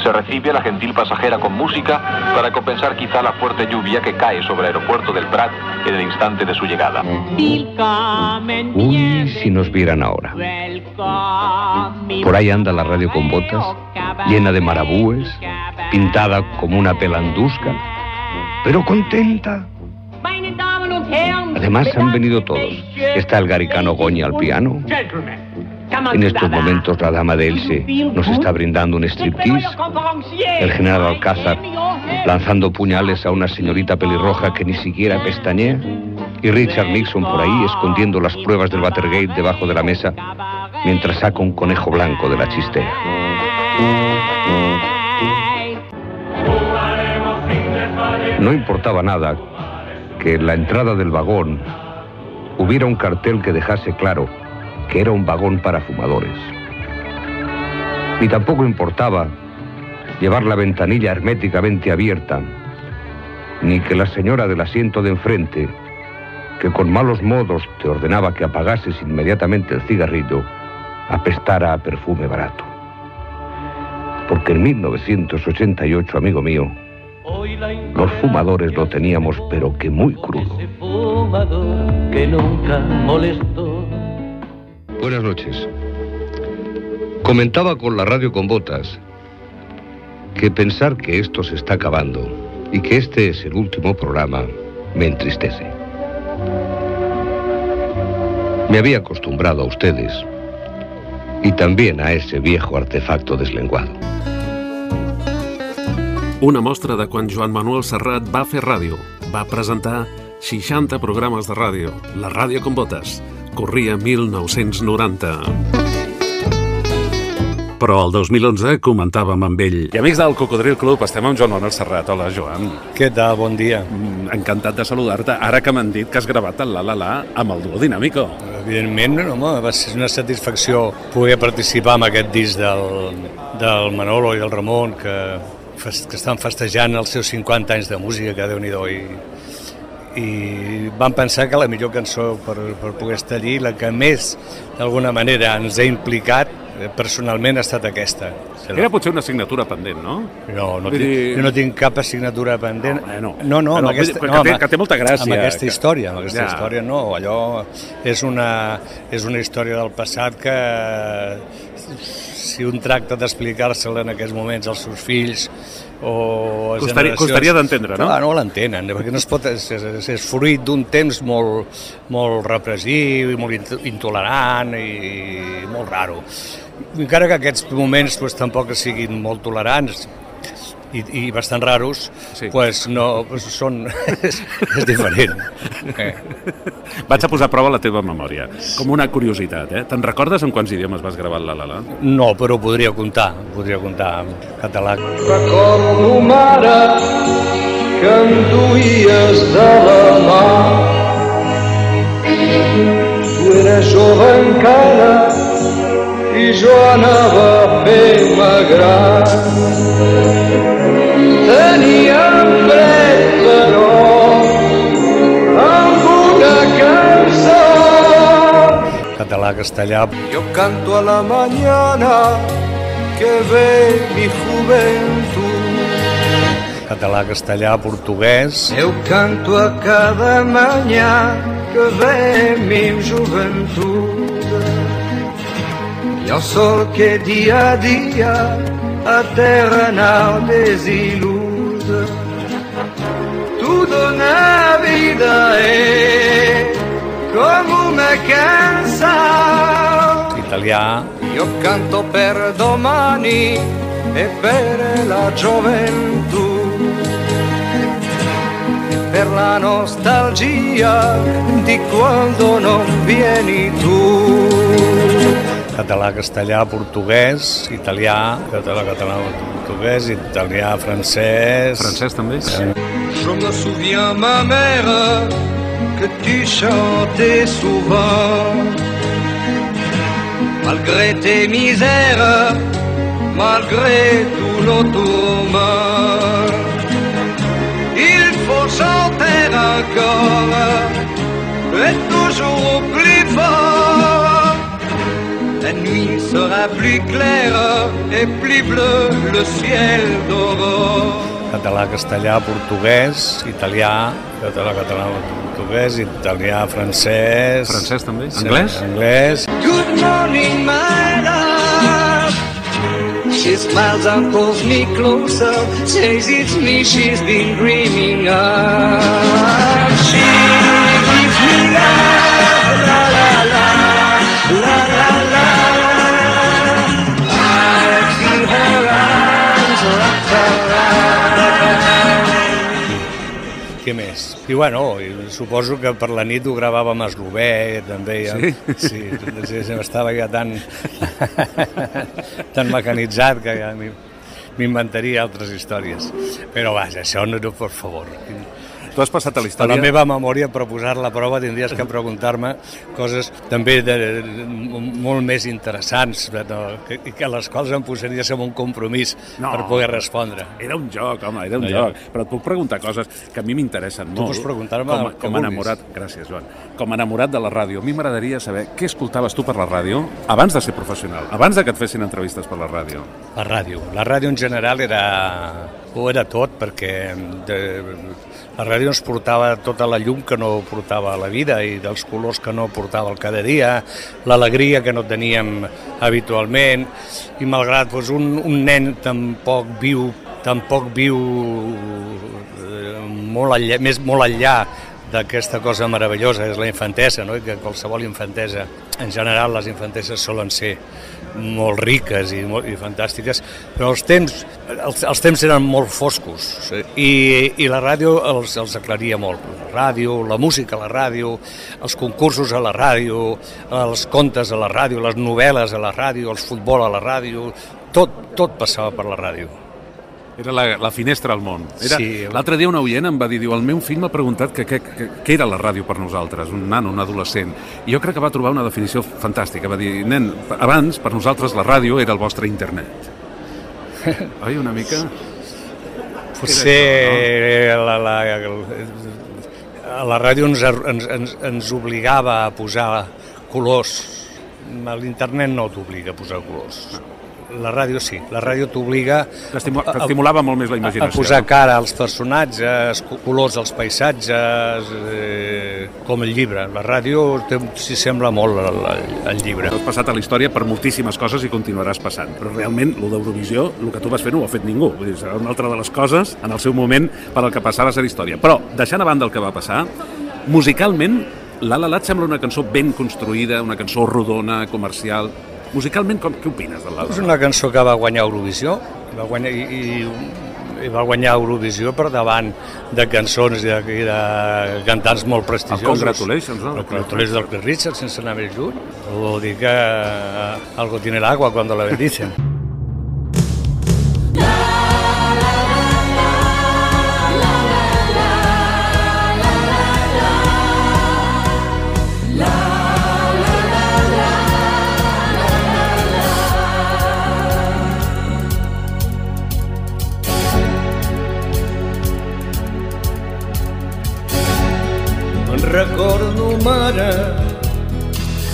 Se recibe a la gentil pasajera con música para compensar quizá la fuerte lluvia que cae sobre el aeropuerto del Prat en el instante de su llegada. Uy, si nos vieran ahora. Por ahí anda la radio con botas, llena de marabúes, pintada como una pelandusca, pero contenta. Además han venido todos. Está el garicano Goña al piano. En estos momentos la dama de Elche nos está brindando un striptease. El general Alcázar lanzando puñales a una señorita pelirroja que ni siquiera pestañea. Y Richard Nixon por ahí escondiendo las pruebas del Watergate debajo de la mesa mientras saca un conejo blanco de la chistera. No importaba nada que en la entrada del vagón hubiera un cartel que dejase claro que era un vagón para fumadores. Ni tampoco importaba llevar la ventanilla herméticamente abierta ni que la señora del asiento de enfrente, que con malos modos te ordenaba que apagases inmediatamente el cigarrillo, apestara a perfume barato. Porque en 1988, amigo mío, los fumadores lo teníamos pero que muy crudo. que nunca molestó. Buenas noches. Comentaba con la radio con botas que pensar que esto se está acabando y que este es el último programa me entristece. Me había acostumbrado a ustedes y también a ese viejo artefacto deslenguado. Una mostra de quan Joan Manuel Serrat va fer ràdio. Va presentar 60 programes de ràdio. La ràdio com botes. Corria 1990. Però el 2011 comentàvem amb ell. I amics del Cocodril Club, estem amb Joan Manuel Serrat. Hola, Joan. Què tal? Bon dia. Mm, Encantat de saludar-te. Ara que m'han dit que has gravat el La La La amb el duo Dinàmico. Evidentment, home, va ser una satisfacció poder participar en aquest disc del, del Manolo i del Ramon, que, que estan festejant els seus 50 anys de música, que déu nhi i, i vam pensar que la millor cançó per, per poder estar allí, la que més d'alguna manera ens ha implicat personalment ha estat aquesta. Era potser una assignatura pendent, no? No, no tinc, dir- jo no tinc cap assignatura pendent. no. no, no, Però amb vull aquesta, dir que no, té- que té molta gràcia, Amb aquesta que- història, amb aquesta Ja. història no, allò és una, és una història del passat que si un tracta d'explicar-se-la en aquests moments als seus fills o a Costaria- generacions- costaria d'entendre, no? Clar, no l'entenen, perquè no es pot, és, és, és fruit d'un temps molt, molt repressiu i molt int- intolerant i molt raro. Encara que aquests moments pues, tampoc siguin molt tolerants i, i bastant raros, sí. pues, no, pues, són, és, [LAUGHS] és diferent. Eh. Vaig a posar a prova la teva memòria. Com una curiositat, eh? Te'n recordes en quants idiomes vas gravar La La La? No, però ho podria comptar, podria comptar en català. Recordo, mare, que em duies de la mà. Tu eres jove encara i jo anava fent-me gran. Teníem dret, però, amb una cançó. Català, castellà, Yo canto a la mañana que ve mi juventud. català, castellà, portuguès, Eu canto a cada manhã que ve mi juventud. E ao sol que dia a dia a terra não desilude. Tudo na vida é como uma canção. italià, Io canto per domani e per la gioventù, per la nostalgia di quando non vieni tu. Català, castellà, portuguès, italià, català, català, portuguès, italià, francès... Francès també? Je me souviens, ma mère, que tu chantais souvent. Malgré tes misères, malgré tout nos tourments, il faut chanter encore, et toujours plus fort. La nuit sera plus claire et plus bleu le ciel d'aurore. Català, castellà, portuguès, italià, català, català, portuguès, italià, francès... Francès també? Sí, Anglès? Anglès. Good morning, my love. She smiles and pulls me closer, says it's me she's been dreaming of. She gives me love, la la la, la la la. Què més? I bueno, suposo que per la nit ho gravàvem a Eslové, també. Ja, Sí? Sí, sí, sí, estava ja tan, tan mecanitzat que ja m'inventaria altres històries. Però vaja, això no, no per favor. Tu has passat a la A història... la meva memòria, per posar-la a prova, tindries que preguntar-me coses també de, de, molt més interessants, no? que, que a les quals em posaries en un compromís No. per poder respondre. Era un joc, home, era un No, joc. ja. Però et puc preguntar coses que a mi m'interessen Tu molt. pots preguntar-me com, com a enamorat, gràcies, Joan. Com a enamorat de la ràdio, a mi m'agradaria saber què escoltaves tu per la ràdio abans de ser professional, abans de que et fessin entrevistes per la ràdio. La ràdio. La ràdio en general era, ho era tot, perquè de, la ràdio ens portava tota la llum que no portava la vida i dels colors que no portava el cada dia, l'alegria que no teníem habitualment, i malgrat doncs, un, un nen tampoc viu, tampoc viu eh, molt enllà, més molt enllà d'aquesta cosa meravellosa, és la infantesa, no? I que qualsevol infantesa, en general les infanteses solen ser molt riques i, molt, i fantàstiques, però els temps, els, els temps eren molt foscos i, i la ràdio els, els aclaria molt. La ràdio, la música a la ràdio, els concursos a la ràdio, els contes a la ràdio, les novel·les a la ràdio, el futbol a la ràdio, tot, tot passava per la ràdio. Era la, la finestra al món. Era, Sí. L'altre dia un oient em va dir, diu, el meu fill m'ha preguntat que, que, que, què era la ràdio per nosaltres, un nano, un adolescent. I jo crec que va trobar una definició fantàstica. Va dir, nen, abans per nosaltres la ràdio era el vostre internet. [LAUGHS] Oi, una mica? Potser la, la, la, la ràdio ens, ens, ens, ens obligava a posar colors. L'internet no t'obliga a posar colors. La ràdio sí, la ràdio t'obliga T'estimu- t'estimulava molt més la a imaginació. posar cara als personatges, co- colors als paisatges, eh, com el llibre. La ràdio s'hi sembla molt al, al, llibre. Has passat a la història per moltíssimes coses i continuaràs passant. Però realment, el d'Eurovisió, el que tu vas fer no ho ha fet ningú. Vull dir, serà una altra de les coses, en el seu moment, per al que passava a ser història. Però, deixant a banda el que va passar, musicalment, La La La sembla una cançó ben construïda, una cançó rodona, comercial... Musicalment, com, què opines de La La És una cançó que va guanyar Eurovisió, va guanyar, i, i, i va guanyar Eurovisió per davant de cançons i de, i de cantants molt prestigiosos. El Congratulations, no? El Congratulations del Cliff Richard, sense anar més lluny. Vol dir que algo tiene el agua cuando la bendicen.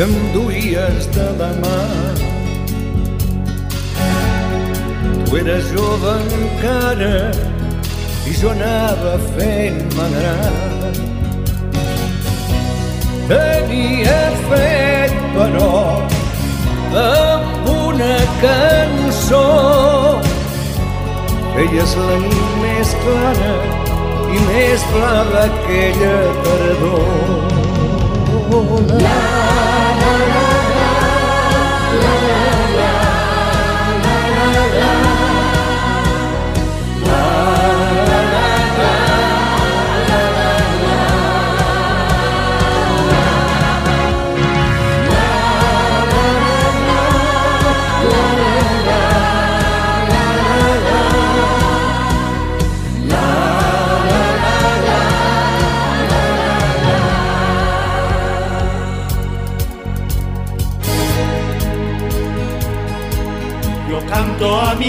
Que em duies de la mà. Tu eres jove encara i jo anava fent-me gran. Tenia fet, però, amb una cançó feies la nit més clara i més blava aquella tardor. La,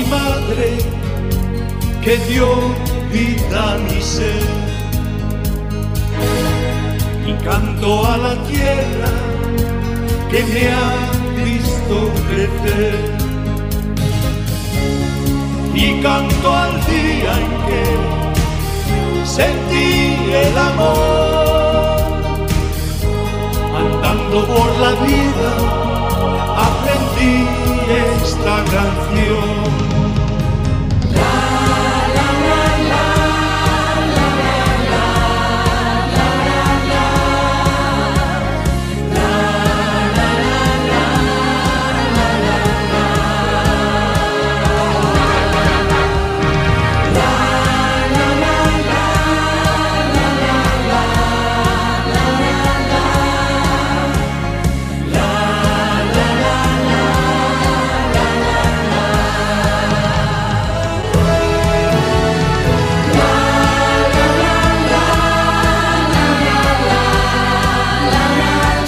madre que dio vida a mi ser. Y canto a la tierra que me ha visto crecer. Y canto al día en que sentí el amor. Andando por la vida aprendí esta canción.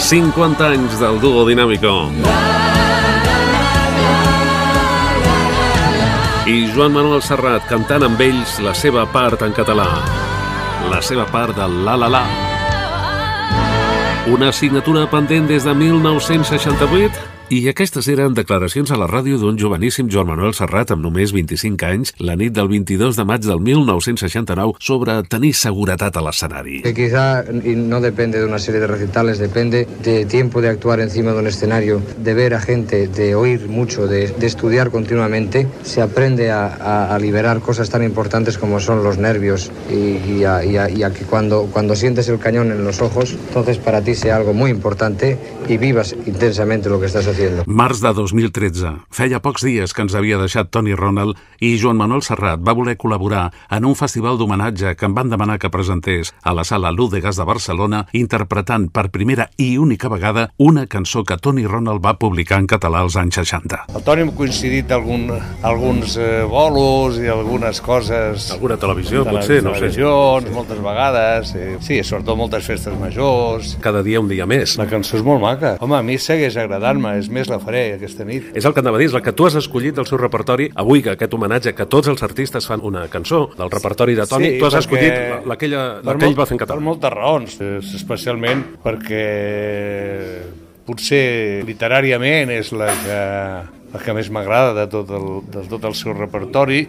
50 anys del duo Dinàmico. I Joan Manuel Serrat cantant amb ells la seva part en català. La seva part del La La La. Una assignatura pendent des de 1968 i aquestes eren declaracions a la ràdio d'un joveníssim Joan Manuel Serrat amb només 25 anys la nit del 22 de maig del 1969 sobre tenir seguretat a l'escenari. Que quizá y no depende de una serie de recitales, depende de tiempo de actuar encima de un escenario, de ver a gente, de oír mucho, de, de estudiar continuamente, se aprende a, a, a, liberar cosas tan importantes como son los nervios y, y, a, y a que cuando, cuando sientes el cañón en los ojos, entonces para ti sea algo muy importante y vivas intensamente lo que estás haciendo. Març de 2013. Feia pocs dies que ens havia deixat Tony Ronald i Joan Manuel Serrat va voler col·laborar en un festival d'homenatge que em van demanar que presentés a la sala Lúdegas de Barcelona interpretant per primera i única vegada una cançó que Tony Ronald va publicar en català als anys 60. El Tony hem coincidit algun, alguns eh, bolos i algunes coses... Alguna televisió, potser, no sé. Televisions, moltes vegades, eh, sí, sobretot moltes festes majors. Cada dia un dia més. La cançó és molt maca. Home, a mi segueix agradant-me, és més la faré aquesta nit. És el que anava a dir, és la que tu has escollit del seu repertori avui, que aquest homenatge, que tots els artistes fan una cançó del repertori de Toni, sí, tu has escollit la que ell va fer en català. Per moltes raons, especialment perquè potser literàriament és la que, la que més m'agrada de, tot el, de tot el seu repertori.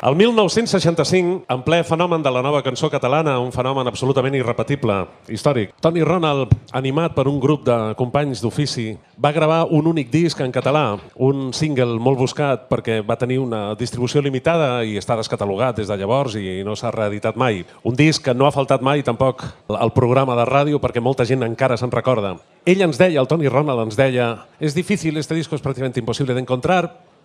El 1965, en ple fenomen de la nova cançó catalana, un fenomen absolutament irrepetible, històric, Tony Ronald, animat per un grup de companys d'ofici, va gravar un únic disc en català, un single molt buscat perquè va tenir una distribució limitada i està descatalogat des de llavors i no s'ha reeditat mai. Un disc que no ha faltat mai tampoc al programa de ràdio perquè molta gent encara se'n recorda. Ell ens deia, el Tony Ronald ens deia, és difícil, este disco es prácticamente imposible de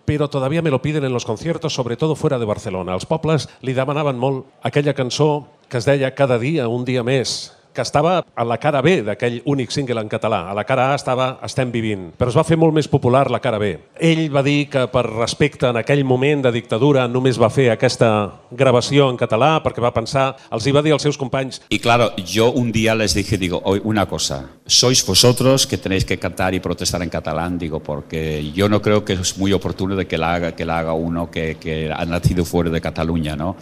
pero todavía me lo piden en los conciertos, sobre todo fuera de Barcelona. Els pobles li demanaven molt aquella cançó que es deia Cada dia, un dia més, que estava a la cara B d'aquell únic single en català. A la cara A estava Estem vivint, però es va fer molt més popular la cara B. Ell va dir que per respecte en aquell moment de dictadura només va fer aquesta gravació en català perquè va pensar, els hi va dir als seus companys... Y claro, yo un día les dije, digo, una cosa, sois vosotros que tenéis que cantar y protestar en catalán, digo, porque yo no creo que es muy oportuno de que la haga, que la haga uno que, que ha nacido fuera de Cataluña, ¿no?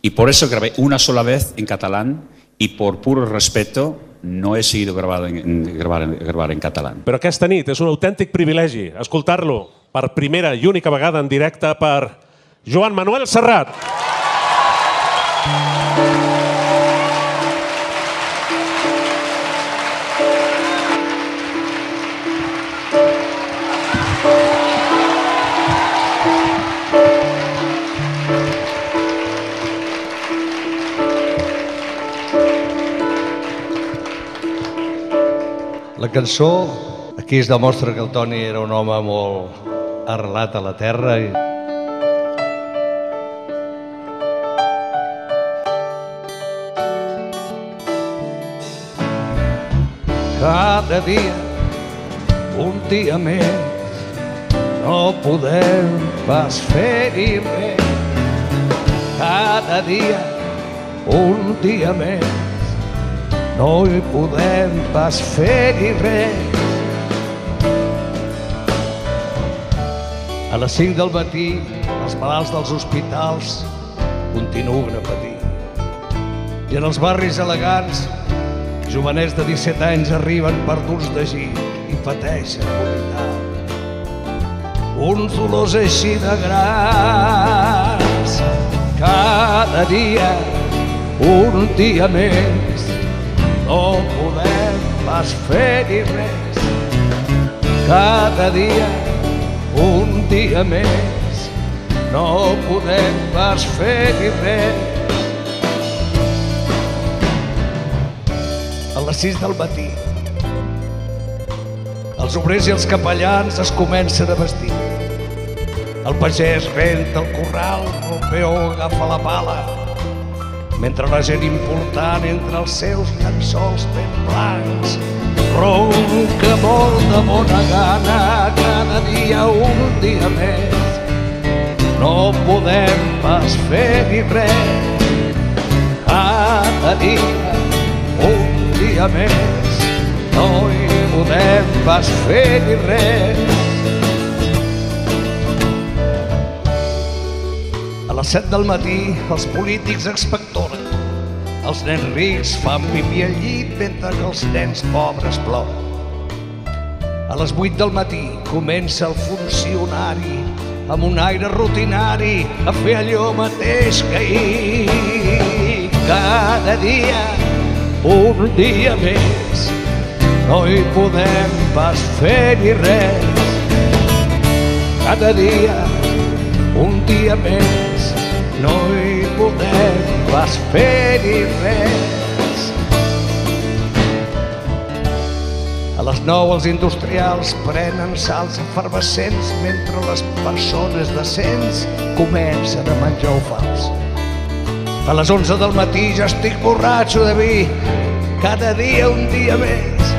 Y por eso grabé una sola vez en catalán y por puro respeto no he seguido grabado en, grabar, en, grabar en català. Però aquesta nit és un autèntic privilegi escoltar-lo per primera i única vegada en directe per Joan Manuel Serrat. La cançó, aquí es demostra que el Toni era un home molt arrelat a la terra Cada dia, un dia més, no podem pas fer-hi res. Cada dia, un dia més, no hi podem pas fer-hi res. A les 5 del matí, els malalts dels hospitals continuen a patir. I en els barris elegants, jovenets de 17 anys arriben perduts de gir i pateixen vomitar. Uns dolors així de grans, cada dia, un dia més, no podem pas fer-hi res. Cada dia, un dia més, no podem pas fer-hi res. A les 6 del matí, els obrers i els capellans es comencen a vestir. El pagès renta el corral, el peó agafa la pala, mentre la gent important entre els seus llençols ben blancs ronca molt de bona gana cada dia un dia més. No podem pas fer-hi res cada dia un dia més no hi podem pas fer ni res. A les set del matí els polítics expectoren, els nens rics fan pipí al llit mentre que els nens pobres ploren. A les 8 del matí comença el funcionari amb un aire rutinari a fer allò mateix que ahir. Cada dia, un dia més, no hi podem pas fer ni res. Cada dia, un dia més, no hi podem pas fer ni res. A les 9 els industrials prenen salts efervescents mentre les persones decents comencen a menjar o fals. A les 11 del matí ja estic borratxo de vi, cada dia un dia més.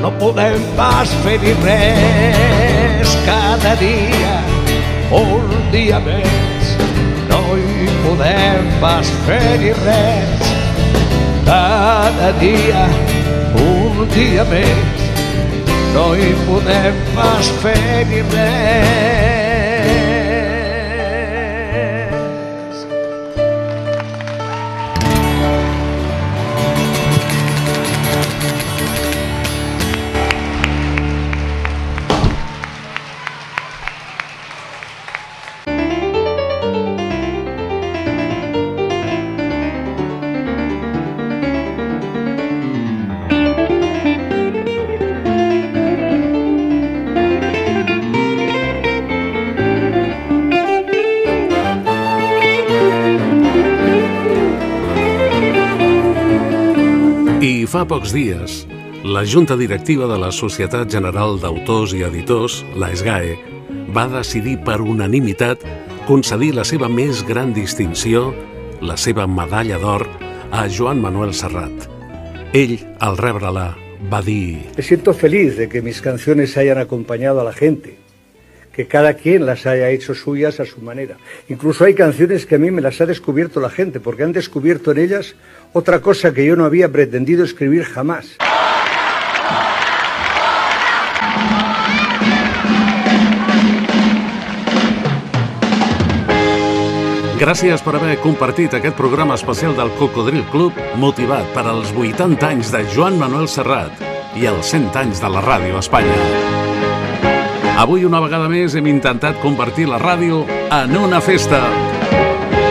No podem pas fer ni res, cada dia un dia més. No hi podem pas fer ni res, cada dia un dia més no hi podem pas fer ni res. Fa pocs dies, la Junta Directiva de la Societat General d'Autors i Editors, la SGAE, va decidir per unanimitat concedir la seva més gran distinció, la seva medalla d'or, a Joan Manuel Serrat. Ell, al rebre-la, va dir... Me siento feliz de que mis canciones hayan acompañado a la gente, que cada quien las haya hecho suyas a su manera. Incluso hay canciones que a mí me las ha descubierto la gente, porque han descubierto en ellas otra cosa que yo no había pretendido escribir jamás. Gràcies per haver compartit aquest programa especial del Cocodril Club motivat per als 80 anys de Joan Manuel Serrat i els 100 anys de la ràdio a Espanya. Avui una vegada més hem intentat convertir la ràdio en una festa.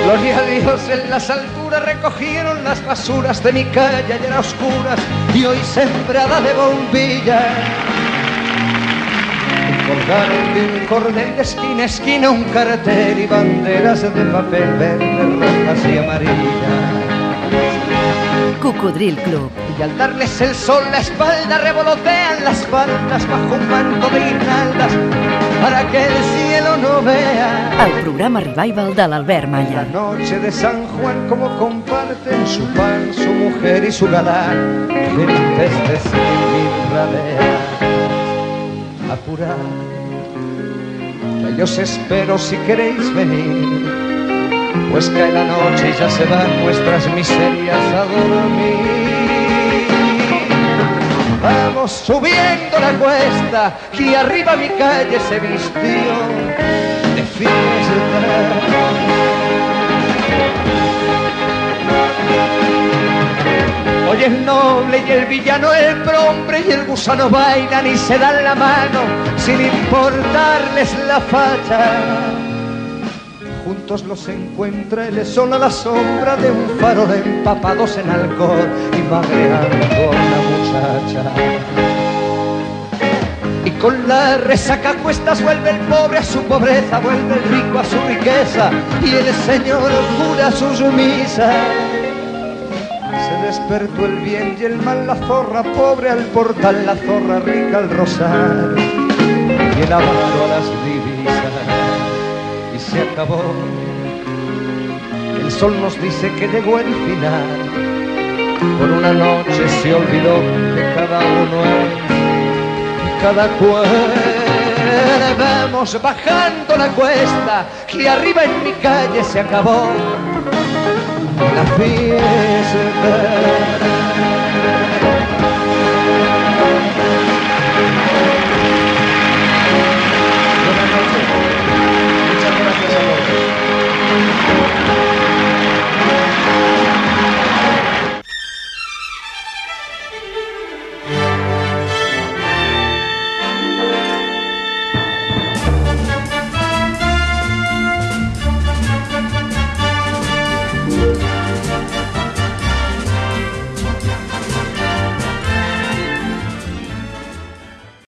Gloria a Dios en las alturas recogieron las basuras de mi calle ayer a oscuras y hoy sembrada de bombillas. Y colgaron de un cordel de esquina a esquina un cartel y banderas de papel verde, rojas y amarillas. Cocodril Club. Y al darles el sol la espalda revolotean las faldas bajo un manto de guirnaldas para que el cielo no vea El programa Revival de l'Albert la Malla. noche de San Juan como comparten su pan, su mujer y su galán. Felices de radea. Apurad, que yo os espero si queréis venir. Pues cae la noche y ya se van nuestras miserias a dormir. Vamos subiendo la cuesta y arriba mi calle se vistió de fiesta. Hoy el noble y el villano, el prombre y el gusano bailan y se dan la mano sin importarles la facha. Los encuentra el sol a la sombra de un farol empapados en alcohol y magreando a una muchacha. Y con la resaca cuestas vuelve el pobre a su pobreza, vuelve el rico a su riqueza y el señor jura sus misas. Se despertó el bien y el mal, la zorra pobre al portal, la zorra rica al rosal y el avaro a las divisas se acabó. El sol nos dice que llegó el final. Por una noche se olvidó que cada uno es cada cual. Vamos bajando la cuesta y arriba en mi calle se acabó la fiesta.